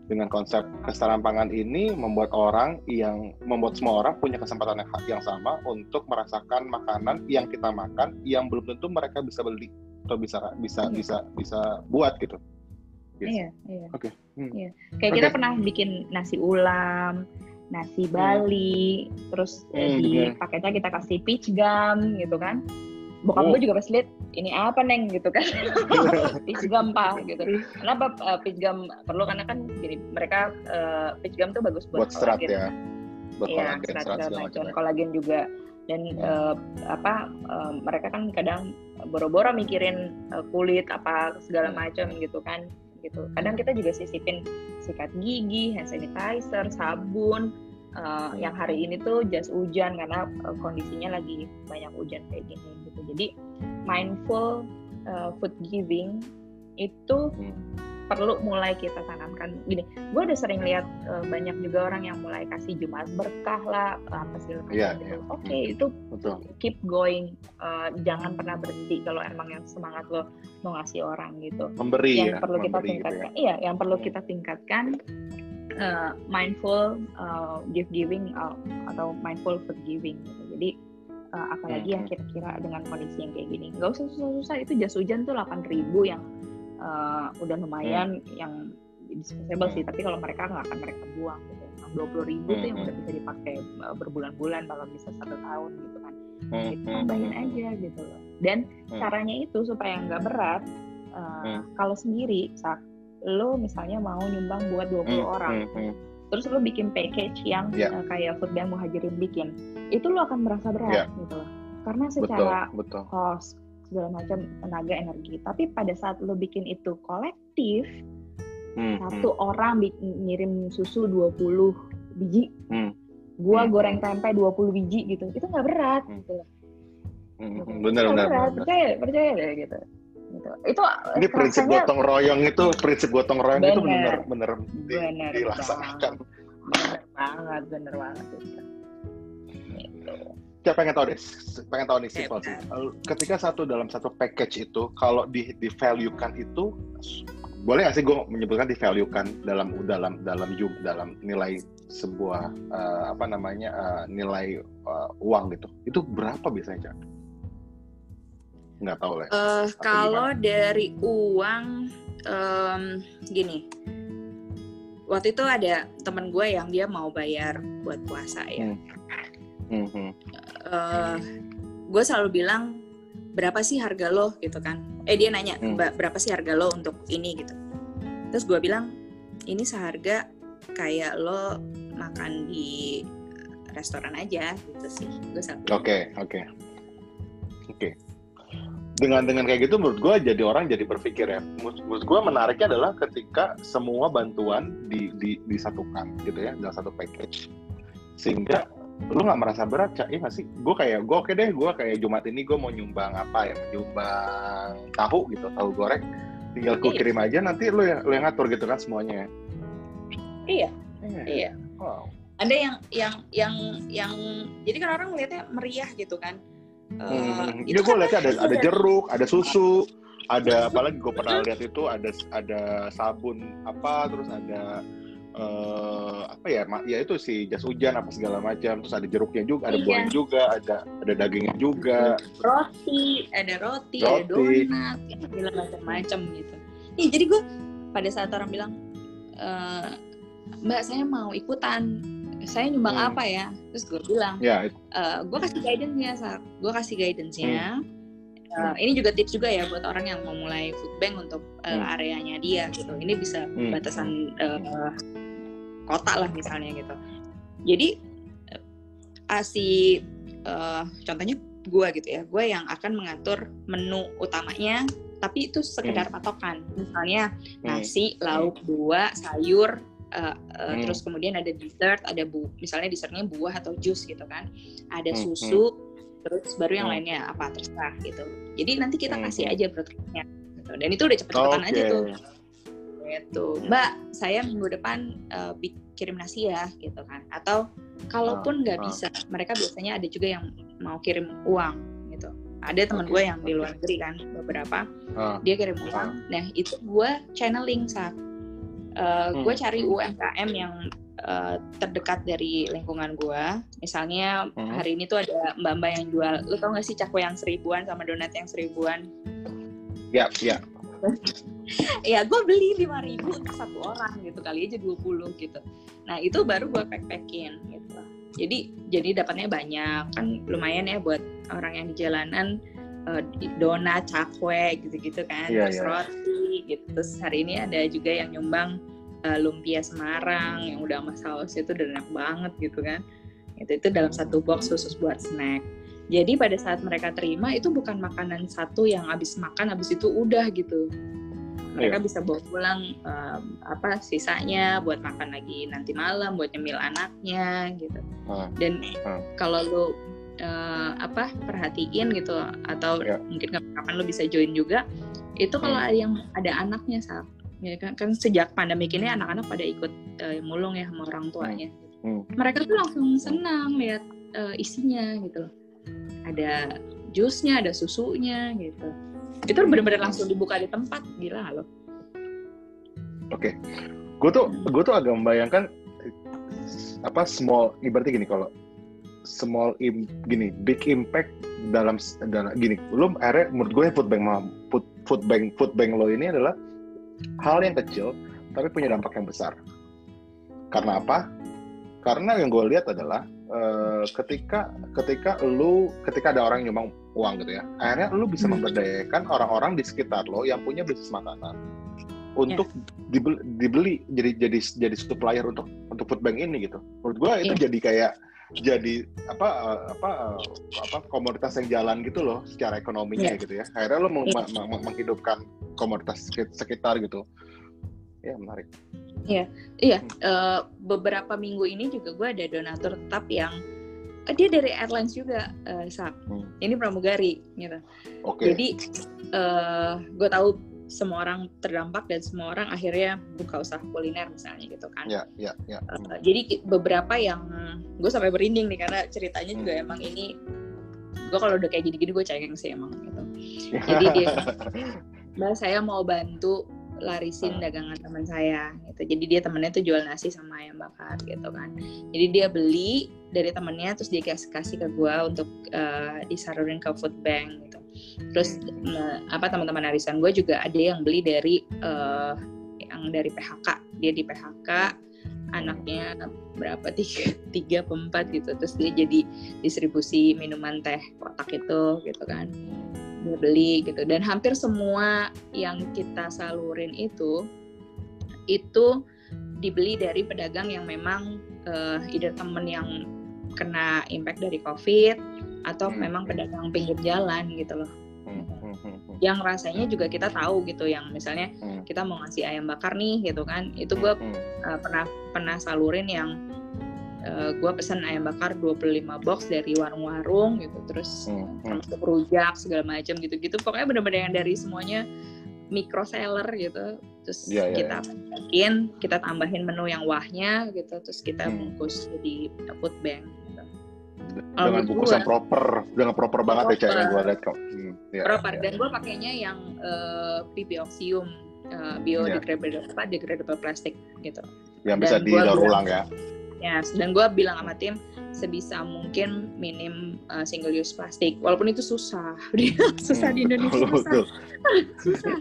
dengan konsep kesetaraan pangan ini membuat orang yang membuat semua orang punya kesempatan yang, yang sama untuk merasakan makanan yang kita makan yang belum tentu mereka bisa beli atau bisa bisa iya. bisa bisa buat gitu. Yes. Iya, iya. Oke. Okay. Hmm. Iya. Kayak okay. kita pernah bikin nasi ulam, nasi Bali, hmm. terus eh, hmm, di paketnya kita kasih peach gum gitu kan bokap oh. gue juga pas lihat ini apa neng? gitu kan. Peach gum pak gitu. Kenapa uh, peach gum perlu? Karena kan gini mereka uh, peach gum tuh bagus buat, buat serat ya. Buat ya, serat segala macam kolagen juga. Dan uh, apa uh, mereka kan kadang boro-boro mikirin uh, kulit apa segala macam gitu kan gitu. Kadang kita juga sisipin sikat gigi hand sanitizer sabun uh, yang hari ini tuh jas hujan karena uh, kondisinya lagi banyak hujan kayak gini gitu. Jadi mindful uh, food giving itu hmm. perlu mulai kita tanamkan. Gini, gue udah sering lihat uh, banyak juga orang yang mulai kasih jumat berkah lah apa sih yeah, gitu. Yeah. Oke okay, itu Betul. keep going, uh, jangan pernah berhenti kalau emang yang semangat lo mau ngasih orang gitu. Memberi yang ya, perlu kita gitu ya. tingkatkan, ya. iya yang perlu hmm. kita tingkatkan uh, mindful uh, gift giving uh, atau mindful food giving gitu. Jadi uh, apalagi yang kira-kira dengan kondisi yang kayak gini. Nggak usah susah-susah itu jas hujan tuh 8000 yang uh, udah lumayan hmm. yang disposable sih. Tapi kalau mereka nggak akan mereka buang gitu. Dua puluh ribu tuh yang udah bisa dipakai uh, berbulan-bulan kalau bisa satu tahun gitu kan. Itu tambahin aja gitu loh. Dan caranya itu supaya nggak berat uh, kalau sendiri saat lo misalnya mau nyumbang buat 20 hmm, orang hmm, hmm. terus lo bikin package yang Yeah. uh, kayak food bank muhajirin bikin itu lo akan merasa berat Yeah. gitu loh karena betul secara betul cost segala macam tenaga energi tapi pada saat lo bikin itu kolektif Hmm, satu orang bi- ngirim susu 20 biji Hmm. gua Hmm. goreng tempe 20 biji gitu itu nggak berat Hmm. gitu loh. hmm, Gitu. hmm, bener bener, berat. bener. percaya percaya deh gitu gitu itu ini prinsip rasanya gotong royong itu prinsip gotong royong itu Bener. di- bener dilaksanakan bener banget bener banget gitu. Ya pengen tahu deh, pengen tahu nih simpel sih. benar. Ketika satu dalam satu package itu, kalau di di value kan itu, boleh nggak sih gue menyebutkan di value kan dalam dalam dalam jum dalam nilai sebuah eh, apa namanya eh, nilai eh, uang gitu. Itu berapa biasanya Cak? Nggak tahu lah. Atau kalau dari uang, em, gini, waktu itu ada temen gue yang dia mau bayar buat puasa ya. Hmm, hmm. Eh, gue selalu bilang berapa sih harga lo gitu kan? Eh dia nanya Hmm. "Ba- berapa sih harga lo untuk ini gitu. Terus gue bilang ini seharga kayak lo makan di restoran aja gitu sih. Gue. Oke, oke. Oke. Dengan dengan kayak gitu menurut gue jadi orang jadi berpikir ya. Menurut, menurut gue menariknya adalah ketika semua bantuan di, di, disatukan gitu ya dalam satu package. Sehingga lu nggak merasa berat, Cak. Iya nggak sih? Gue kayak, gue oke deh, gue kayak Jumat ini gue mau nyumbang apa ya? Nyumbang tahu gitu, tahu goreng. Tinggal gue Iya. kirim aja, nanti lu yang, lu yang ngatur gitu kan semuanya ya. Iya, Eh, iya. Wow. ada yang yang yang yang jadi kan orang melihatnya meriah gitu kan Eh, Hmm, itu ya gue kan lihatnya ada ada dari- jeruk, ada susu, ada apalagi gue pernah lihat itu ada ada sabun apa, terus ada eh apa ya, ya itu sih jas hujan apa segala macam, terus ada jeruknya juga, ada Iya. buahnya juga, ada ada dagingnya juga. roti ada roti, ada Roti. donat ya, segala macam-macam gitu Iya, jadi gue pada saat orang bilang "Eh, mbak saya mau ikutan saya nyumbang Hmm. apa ya? Terus gue bilang Ya, it- "Eh, gue kasih guidance-nya saat gue kasih guidance-nya. Hmm. Eh, ini juga tips juga ya buat orang yang mau mulai food bank untuk eh, Hmm. areanya dia gitu. Ini bisa Hmm. batasan eh, kota lah misalnya gitu. Jadi asi eh, contohnya gue gitu ya. Gue yang akan mengatur menu utamanya tapi itu sekedar patokan. Misalnya hmm, nasi lauk dua sayur eh, eh, Hmm. terus kemudian ada dessert ada bu misalnya dessertnya buah atau jus gitu kan. Ada Hmm, susu terus baru yang Hmm. lainnya apa terserah gitu. Jadi nanti kita Hmm, kasih hmm. aja broadcast-nya gitu. dan itu udah cepet-cepetan aja Oke. tuh gitu. Mbak saya minggu depan bi- kirim nasi ya gitu kan. Atau kalaupun nggak ah. bisa mereka biasanya ada juga yang mau kirim uang gitu. Ada teman Oke, gue yang di luar negeri kan beberapa. Ah, dia kirim uang. Nah itu gue channeling saat gue Hmm. cari UMKM yang eh, terdekat dari lingkungan gue misalnya Hmm. hari ini tuh ada mbak-mbak yang jual lo tau gak sih cakwe yang seribuan sama donat yang seribuan ya, ya. ya gue beli lima ribu satu orang gitu kali aja 20 gitu nah itu baru gue pack packin gitu jadi jadi dapatnya banyak kan lumayan ya buat orang yang di jalanan eh, donat cakwe gitu-gitu kan Iya, terus iya. roti gitu. Terus hari ini ada juga yang nyumbang eh, lumpia Semarang yang udah sama saus itu udah enak banget gitu kan. Itu itu dalam satu box khusus buat snack. Jadi pada saat mereka terima itu bukan makanan satu yang habis makan habis itu udah gitu. Mereka bisa bawa pulang em, apa sisanya buat makan lagi nanti malam buat nyemil anaknya gitu. Ah, dan ah. kalau lu eh, apa perhatiin gitu atau Ya. mungkin kapan lu bisa join juga itu kalau Hmm. ada yang ada anaknya saat ya kan, kan sejak pandemi ini anak-anak pada ikut eh, mulung ya sama orang tuanya. Hmm. mereka tuh langsung senang lihat eh, isinya gitu loh. Ada jusnya ada susunya gitu. Itu benar-benar langsung dibuka di tempat gila loh. Oke, gue tuh gue tuh agak membayangkan apa small ibaratnya gini kalau small im, gini big impact dalam dalam gini lo akhirnya menurut gue food bank food, food bank food bank lo ini adalah hal yang kecil tapi punya dampak yang besar karena apa karena yang gue lihat adalah eh, ketika ketika lu ketika ada orang yang nyumbang uang gitu ya akhirnya lu bisa Hmm. memberdayakan orang-orang di sekitar lo yang punya bisnis makanan untuk dibeli, dibeli jadi jadi jadi supplier untuk untuk untuk food bank ini gitu. Menurut gue itu Iya. jadi kayak jadi apa eh, apa eh, apa komoditas yang jalan gitu loh secara ekonominya Iya. gitu ya. Akhirnya lo meng- Iya. meng- meng- menghidupkan komoditas sekit- sekitar gitu. Ya menarik. Iya, eh, beberapa minggu ini juga gue ada donatur tetap yang eh, dia dari airlines juga, Sak. Hmm. Ini pramugari, gitu. Oke. Jadi eh gue tahu semua orang terdampak dan semua orang akhirnya buka usaha kuliner misalnya gitu kan. Ya ya ya. Eh, jadi beberapa yang gue sampai berinding nih karena ceritanya juga Hmm. emang ini gue kalau udah kayak gini-gini gue cengeng sih emang gitu. Jadi dia Mbak saya mau bantu larisin dagangan teman saya gitu. Jadi dia temennya tuh jual nasi sama ayam bakar gitu kan. Jadi dia beli dari temennya terus dia kasih ke gua untuk eh, disalurin ke food bank gitu. Terus apa teman-teman arisan gue juga ada yang beli dari eh, yang dari PHK. Dia di PHK anaknya berapa? Tiga tiga empat gitu. Terus dia jadi distribusi minuman teh kotak itu gitu kan. Dia beli gitu. Dan hampir semua yang kita salurin itu itu dibeli dari pedagang yang memang uh, either temen yang kena impact dari covid atau Hmm. memang pedagang pinggir jalan gitu loh Hmm, hmm, hmm, hmm. yang rasanya juga kita tahu gitu yang misalnya Hmm. kita mau ngasih ayam bakar nih gitu kan itu gue Hmm, uh, pernah pernah salurin yang uh, gue pesan ayam bakar 25 box dari warung-warung gitu terus Hmm, hmm. termasuk rujak segala macam gitu-gitu pokoknya bener-bener yang dari semuanya micro seller gitu terus Iya, iya, kita bikin kita tambahin menu yang wahnya gitu terus kita Hmm. bungkus jadi food bank dengan bungkus yang proper, dengan proper banget ya cak yang gue Proper. lihat kok. Hmm, ya, proper. Ya. dan gue pakainya yang uh, PPoxium uh, biodegradable apa degradable plastik gitu. Yang bisa dan didaur ulang ya. ya dan gue bilang sama tim sebisa mungkin minim uh, single use plastik. Walaupun itu susah. Susah di Indonesia susah susah.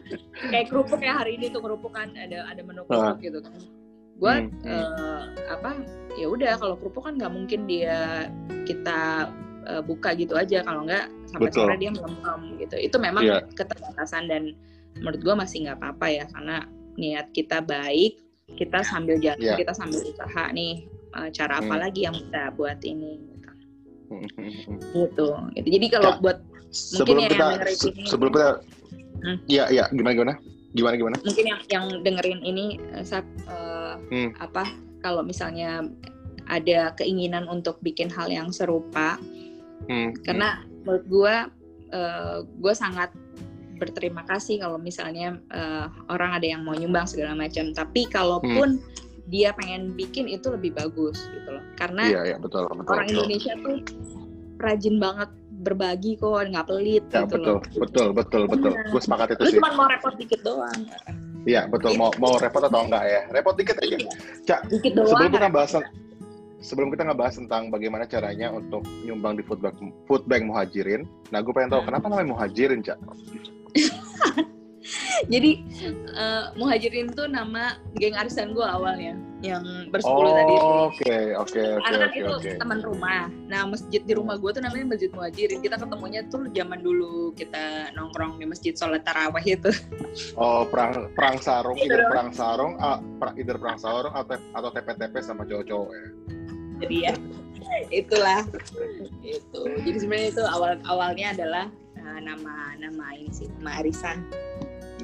Kayak kerupuk ya hari ini tuh kerupuk kan ada ada menu kerupuk gitu kan gue Hmm, hmm. apa ya udah kalau kerupuk kan nggak mungkin dia kita eh, buka gitu aja kalau nggak sampai Betul. sore dia melempem gitu itu memang Iya. keterbatasan dan menurut gue masih nggak apa-apa ya karena niat kita baik kita sambil jalan Iya. kita sambil usaha nih eh, cara apa Hmm. lagi yang kita buat ini gitu Hmm, hmm, gitu, gitu. jadi kalau Ya. buat Sebelum ya yang kita, dengerin se- ini- sebelum kita, Hmm. iya iya gimana gimana, gimana gimana? mungkin yang yang dengerin ini eh, Sap, eh, Hmm. apa kalau misalnya ada keinginan untuk bikin hal yang serupa Hmm, karena menurut gue gue sangat berterima kasih kalau misalnya eh, orang ada yang mau nyumbang segala macam tapi kalaupun dia pengen bikin itu lebih bagus gitu loh karena Iya iya betul betul. orang betul. Indonesia tuh rajin banget berbagi kok nggak pelit Ya gitu betul loh betul betul betul. Iya. Gue sepakat itu lu sih. cuma mau repot dikit doang Iya betul. Mau mau repot atau enggak ya? Repot dikit aja. Cak, dikit doang sebelum kita bahas sebelum kita ngebahas tentang bagaimana caranya untuk nyumbang di food bank food bank muhajirin, nah gue pengen tahu Hmm. kenapa namanya muhajirin cak? Jadi eh, Muhajirin tuh nama geng arisan gue awalnya yang bersepuluh tadi. Oh, Oke oke oke Karena kan itu oke. teman rumah. Nah masjid di rumah gue tuh namanya Masjid Muhajirin. Kita ketemunya tuh zaman dulu kita nongkrong di masjid sholat tarawih itu. Oh perang perang sarung, either dong. perang sarung, ah, per- either perang sarung atau atau TP-TP sama cowok-cowok ya. Jadi ya itulah itu. Jadi sebenarnya itu awal awalnya adalah eh, nama nama ini sih nama arisan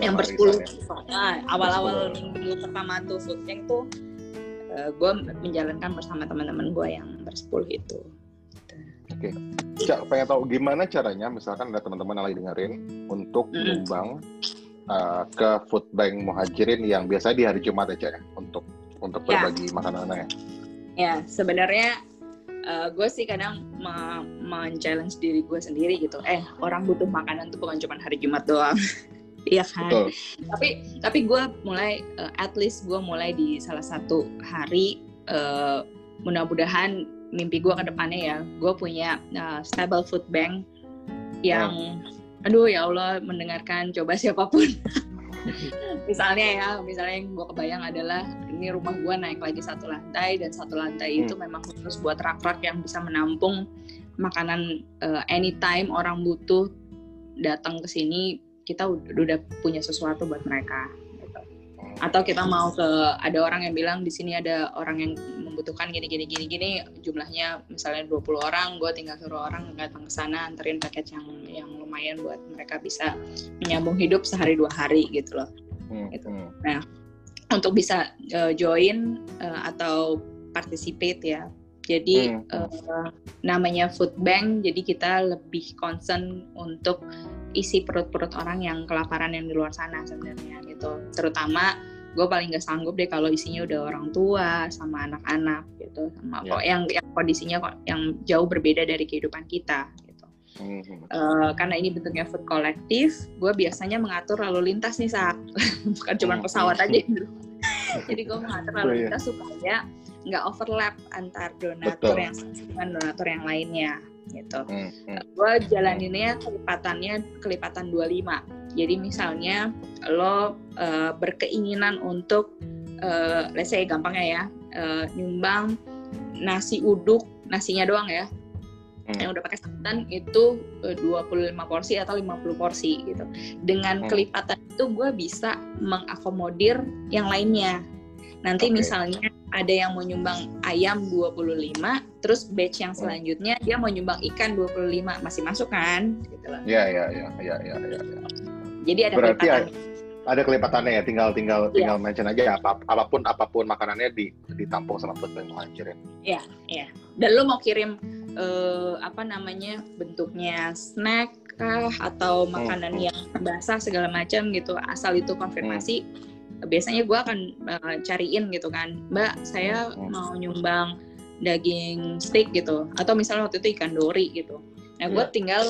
yang bersepuluh. Nah, awal-awal minggu pertama tuh food bank tuh gue menjalankan bersama teman-teman gue yang bersepuluh itu. ya. Cak, pengen tahu gimana caranya misalkan ada teman-teman yang lagi dengerin untuk Mm. nyumbang uh, ke food bank muhajirin yang biasanya di hari Jumat ya Cak ya untuk untuk Ya. berbagi makanannya. Ya, sebenarnya gue sih kadang me- men-challenge diri gue sendiri gitu. Eh, orang butuh makanan tuh bukan cuma hari Jumat doang. Iya kan? Betul. Tapi tapi gue mulai eh, at least gue mulai di salah satu hari eh, mudah-mudahan mimpi gue ke depannya ya, gue punya eh, stable food bank yang aduh ya Allah mendengarkan coba siapa pun misalnya ya misalnya yang gue kebayang adalah ini rumah gue naik lagi satu lantai dan satu lantai Hmm. itu memang khusus buat rak-rak yang bisa menampung makanan eh, anytime orang butuh datang ke sini kita udah, punya sesuatu buat mereka gitu. atau kita mau ke ada orang yang bilang di sini ada orang yang membutuhkan gini gini gini gini jumlahnya misalnya 20 orang gue tinggal suruh orang datang ke sana anterin paket yang yang lumayan buat mereka bisa menyambung hidup sehari dua hari gitu loh hmm, gitu. Hmm. nah untuk bisa uh, join uh, atau participate ya jadi hmm. uh, namanya food bank jadi kita lebih concern untuk isi perut-perut orang yang kelaparan yang di luar sana sebenarnya gitu terutama gue paling gak sanggup deh kalau isinya udah orang tua sama anak-anak gitu sama yeah. kok yang yang kondisinya kok yang jauh berbeda dari kehidupan kita gitu mm-hmm. uh, karena ini bentuknya food kolektif gue biasanya mengatur lalu lintas nih saat bukan cuma mm-hmm. pesawat aja gitu jadi gue mengatur lalu oh, iya. lintas supaya nggak overlap antar donatur Betul. yang dengan donatur yang lainnya gitu. Hmm, hmm. Gue jalaninnya kelipatannya kelipatan 25. Jadi misalnya lo uh, berkeinginan untuk uh, let's say gampangnya ya, uh, nyumbang nasi uduk, nasinya doang ya. Hmm. Yang udah pakai santan itu uh, 25 porsi atau 50 porsi gitu. Dengan hmm. kelipatan itu gue bisa mengakomodir yang lainnya. Nanti okay. misalnya ada yang mau nyumbang ayam 25, terus batch yang selanjutnya dia mau nyumbang ikan 25, masih masuk kan? Gitu loh. Iya, iya, iya, iya, iya, ya. Jadi ada Berarti kelipatan. ada kelipatannya ya, tinggal tinggal yeah. tinggal mention aja apa apa pun apa pun makanannya di ditampung sama food bank Iya, yeah, iya. Yeah. Dan lo mau kirim uh, apa namanya bentuknya snack kah atau makanan hmm. yang basah segala macam gitu, asal itu konfirmasi. Hmm biasanya gue akan uh, cariin gitu kan mbak saya mau nyumbang daging steak gitu. Atau misalnya waktu itu ikan dori gitu. Nah gue yeah. tinggal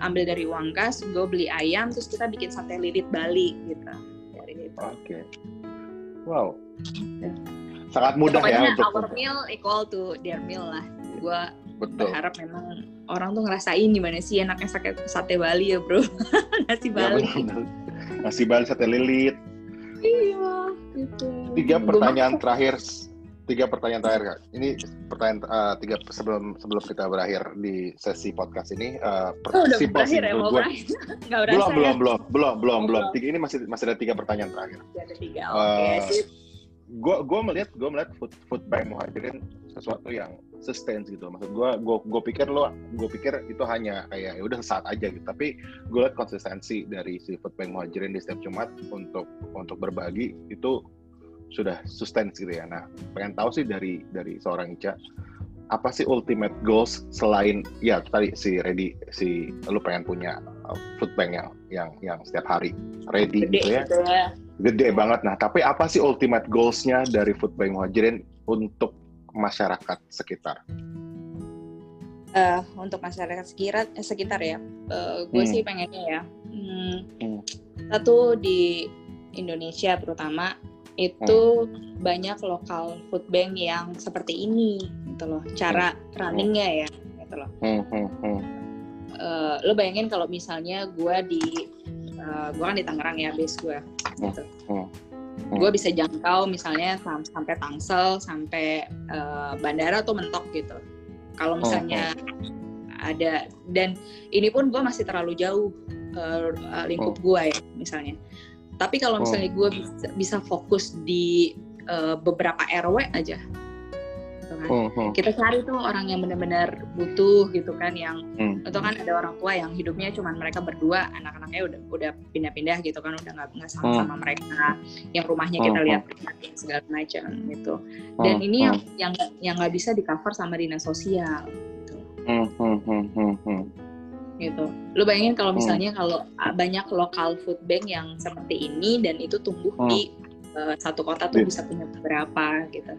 ambil dari uang kas gue beli ayam terus kita bikin sate lilit Bali gitu. Dari itu oke. Okay. wow. Ya. sangat mudah ya, ya untuk our meal equal to their meal lah. Gue berharap memang orang tuh ngerasain gimana sih enaknya sate, sate Bali ya bro. Nasi ya, Bali. ya, nasi Bali sate lilit iya gitu. Tiga pertanyaan terakhir tiga pertanyaan terakhir kak. Ini pertanyaan uh, tiga sebelum sebelum kita berakhir di sesi podcast ini uh, oh, udah berakhir ya mau berakhir? Belum, belum, ya? belum belum belum belum. Belum. Tiga ini masih masih ada tiga pertanyaan terakhir. Ada tiga oke okay, uh, gue gue melihat gue melihat food food by muhajirin sesuatu yang sustain gitu maksud gue gue gue pikir lo gue pikir itu hanya kayak ya udah saat aja gitu. Tapi gue lihat konsistensi dari si food by muhajirin di setiap jumat untuk untuk berbagi itu sudah sustain gitu ya. Nah pengen tahu sih dari dari seorang Ica apa sih ultimate goals selain ya tadi si ready si lu pengen punya uh, food bank yang yang yang setiap hari ready Gede, gitu ya, gitu ya. Gede banget. Nah, tapi apa sih ultimate goals-nya dari Food Bank Muhajirin untuk masyarakat sekitar? Uh, untuk masyarakat sekitar, eh, sekitar ya, uh, gue hmm. sih pengennya ya, hmm, hmm. satu di Indonesia terutama itu hmm. banyak lokal food bank yang seperti ini, gitu loh, cara hmm. runningnya ya, gitu loh. Hmm. Hmm. Hmm. Uh, lo bayangin kalau misalnya gue di uh, gue kan di Tangerang ya base gue gitu hmm. hmm. Gue bisa jangkau misalnya sampai Tangsel sampai uh, bandara tuh mentok gitu kalau hmm, misalnya hmm. ada dan ini pun gue masih terlalu jauh uh, lingkup hmm. gue ya misalnya tapi kalau misalnya gue bisa, bisa fokus di uh, beberapa RW aja kan uh, uh. kita cari tuh orang yang benar-benar butuh gitu kan yang uh. atau kan ada orang tua yang hidupnya cuma mereka berdua anak-anaknya udah udah pindah-pindah gitu kan udah nggak nggak sama sama uh. mereka yang rumahnya kita lihat segala macam gitu dan uh. ini yang yang yang nggak bisa di cover sama dinas sosial gitu. Gitu. Lu bayangin kalau misalnya hmm. kalau banyak lokal food bank yang seperti ini dan itu tumbuh hmm. di uh, satu kota tuh bisa punya beberapa gitu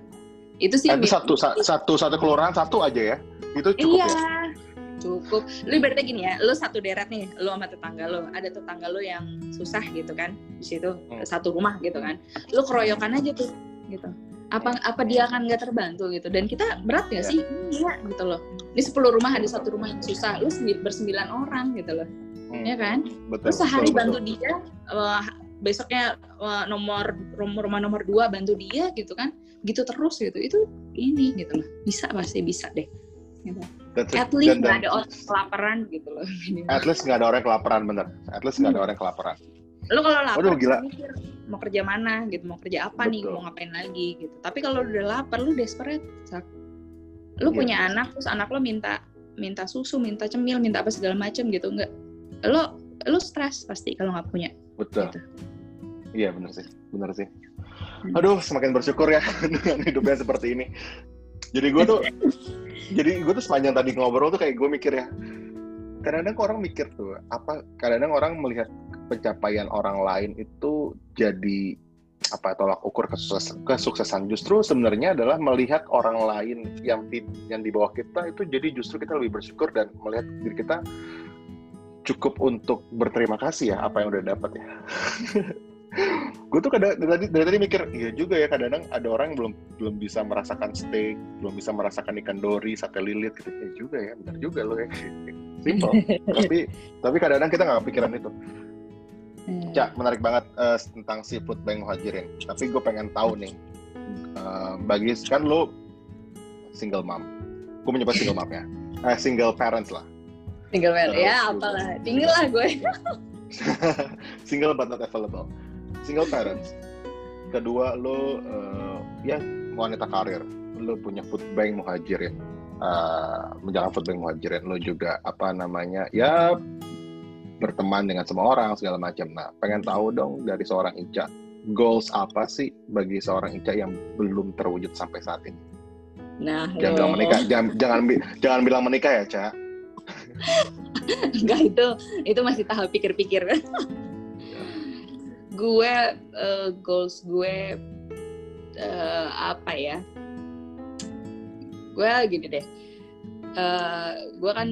itu sih itu satu satu satu kelurahan satu aja ya? Itu cukup iya. ya? cukup. Lu berarti gini ya lu satu deret nih lu sama tetangga lu. Ada tetangga lu yang susah gitu kan di situ hmm. satu rumah gitu kan. Lu keroyokan aja tuh gitu. Apa apa dia akan nggak terbantu gitu? Dan kita berat ya sih? Iya gitu loh. Ini sepuluh rumah ada satu rumah yang susah. Lu bersembilan orang gitu loh. Hmm. ya kan? Betul, lu sehari betul, bantu betul. dia uh, besoknya uh, nomor rumah nomor dua bantu dia gitu kan gitu terus gitu itu ini gitu loh bisa pasti bisa deh gitu. at least nggak ada orang kelaparan gitu loh at least nggak ada orang kelaparan bener at least nggak ada hmm. orang kelaparan lo kalau lapar Waduh, gila. mikir mau kerja mana gitu mau kerja apa nih Betul. mau ngapain lagi gitu tapi kalau udah lapar lu desperate Sak. lu Iya. punya anak terus anak lo minta minta susu minta cemil minta apa segala macem gitu enggak lo lo stres pasti kalau nggak punya betul Gitu. Iya bener sih bener sih. Aduh semakin bersyukur ya dengan hidupnya seperti ini. Jadi gue tuh jadi gue tuh sepanjang tadi ngobrol tuh kayak gue mikir ya kadang-kadang orang mikir tuh apa kadang-kadang orang melihat pencapaian orang lain itu jadi apa tolak ukur kesukses- kesuksesan. Justru sebenarnya adalah melihat orang lain yang di yang di bawah kita itu jadi justru kita lebih bersyukur dan melihat diri kita cukup untuk berterima kasih ya apa yang udah dapat ya gue tuh kadang dari tadi dari tadi mikir iya juga ya kadang-kadang ada orang yang belum belum bisa merasakan steak belum bisa merasakan ikan dori sate lilit gitu. Ya juga ya benar juga loh ya. Simple. Tapi tapi kadang-kadang kita nggak kepikiran itu. Hmm. Cak, menarik banget eh, tentang seafood bank muhajirin. Tapi gue pengen tahu nih, eh, bagi kan lo single mom, gue menyebut single mom ya, eh, single parents lah, tinggal Terus ya apalah tinggal lah gue single but not available, single parents. Kedua lo eh, ya wanita karir, lo punya food bank muhajirin, eh, menjalankan food bank muhajirin, lo juga apa namanya ya berteman dengan semua orang segala macam. Nah, pengen tahu dong dari seorang Ica, goals apa sih bagi seorang Ica yang belum terwujud sampai saat ini? nah Jangan bilang menikah, jangan jangan, jangan bilang menikah ya, Ca. Enggak itu itu masih tahap pikir-pikir. gue eh, goals gue eh, apa ya? Gue gini deh. Eh, gue kan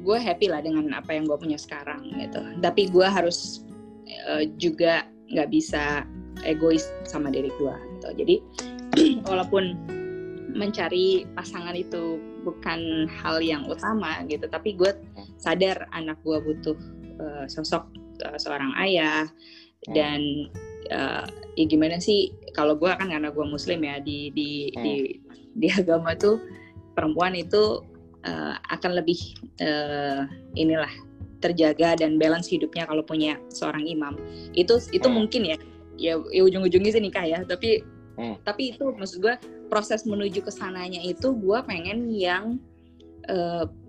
gue happy lah dengan apa yang gue punya sekarang gitu. Tapi gue harus eh, juga nggak bisa egois sama diri gue gitu. Jadi walaupun mencari pasangan itu bukan hal yang utama gitu, tapi gue sadar anak gue butuh eh, sosok eh, seorang ayah Hmm. dan eh, ya gimana sih kalau gue kan karena gue muslim ya di di Hmm. di di agama tuh perempuan itu eh, akan lebih eh, inilah terjaga dan balance hidupnya kalau punya seorang imam itu itu Hmm. mungkin ya ya, ya ujung-ujungnya sih nikah ya tapi Hmm. tapi itu maksud gue proses menuju ke sananya itu gue pengen yang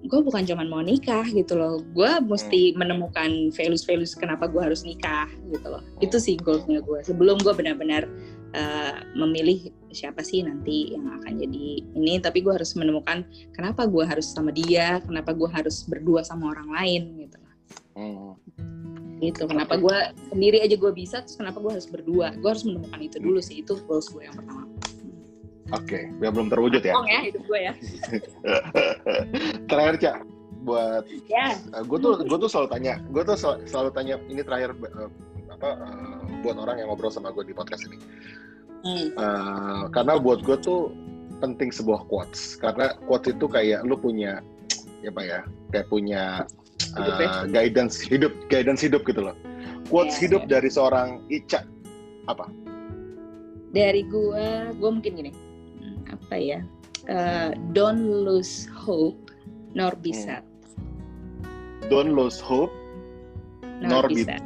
gue bukan cuman mau nikah gitu loh. Gue mesti menemukan values values kenapa gue harus nikah gitu loh. Itu sih goalsnya gue sebelum gue benar-benar eh, memilih siapa sih nanti yang akan jadi ini tapi gue harus menemukan kenapa gue harus sama dia kenapa gue harus berdua sama orang lain gitu loh. Hmm. gitu. Kenapa gue sendiri aja gue bisa terus kenapa gue harus berdua? Gue harus menemukan itu dulu sih. Itu goals gue yang pertama Oke, ya belum terwujud ya. Bohong ya hidup gue ya Terakhir, Ca, buat ya gue tuh gue tuh selalu tanya, gue tuh sel- selalu tanya ini terakhir eh, apa eh, buat orang yang ngobrol sama gue di podcast ini. Hmm. Eh, karena buat gue tuh penting sebuah quotes karena quotes itu kayak lu punya ya apa ya kayak punya Hidup ya. guidance hidup guidance hidup gitu loh quotes Iya, hidup iya. dari seorang Ica dari gue gue mungkin gini apa ya Eh, don't lose hope nor be Hmm. sad. Don't lose hope nor, nor be sad.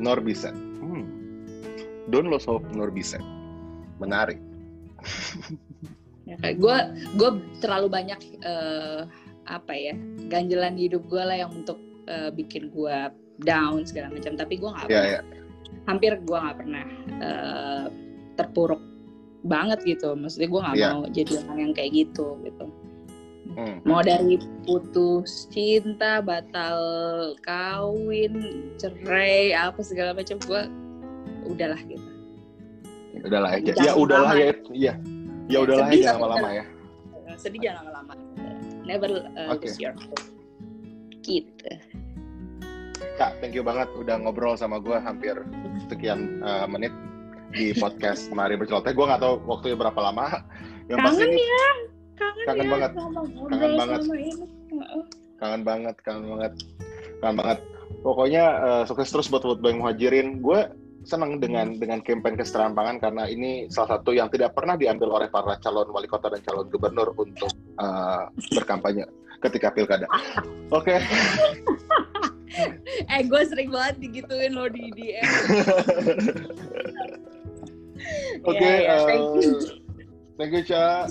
nor be sad. Hmm. don't lose hope nor be sad. Menarik. Ya, gue gue terlalu banyak eh, apa ya ganjelan hidup gue lah yang untuk eh, bikin gue down segala macam. Tapi gue nggak pernah. ya. Hampir gue nggak pernah eh, terpuruk banget gitu. Maksudnya gue nggak Iya. mau jadi orang yang kayak gitu gitu. Hmm. mau dari putus cinta batal kawin cerai apa segala macam gue udahlah gitu. Udahlah ya Jangan ya udahlah ya. iya. Ya Ya, udahlah tapi lama-lama ya. Sedih jangan lama-lama. Never uh, Oke. lose your hope. Gitu. Kak, thank you banget udah ngobrol sama gue hampir sekian uh, menit di podcast Mari Berceloteh. Gue nggak tahu waktunya berapa lama. Yang pasti kangen ini ya kangen, Kangen ya banget. sama Kangen banget. ini. Kangen banget, kangen banget, kangen banget. Pokoknya uh, sukses terus buat Food Bank Muhajirin. Gue senang dengan dengan campaign kesetaraan pangan karena ini salah satu yang tidak pernah diambil oleh para calon wali kota dan calon gubernur untuk uh, berkampanye ketika pilkada. Oke, eh gue sering banget digituin lo di DM Oke, Ya, ya, thank eh, you. thank you Ca.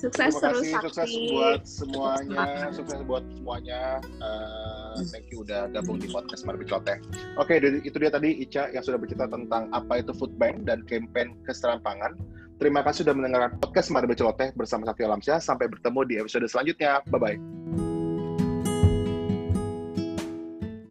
sukses Terima terus kasih, sukses Sakti buat semuanya, Semangat. sukses buat semuanya. Eh, thank you udah gabung di podcast Mari Berceloteh. Oke, dari- itu dia tadi Ica yang sudah bercerita tentang apa itu food bank dan campaign kesetaraan pangan. Terima kasih sudah mendengarkan podcast Mari Berceloteh bersama Satya Lamsyah. Sampai bertemu di episode selanjutnya. Bye-bye.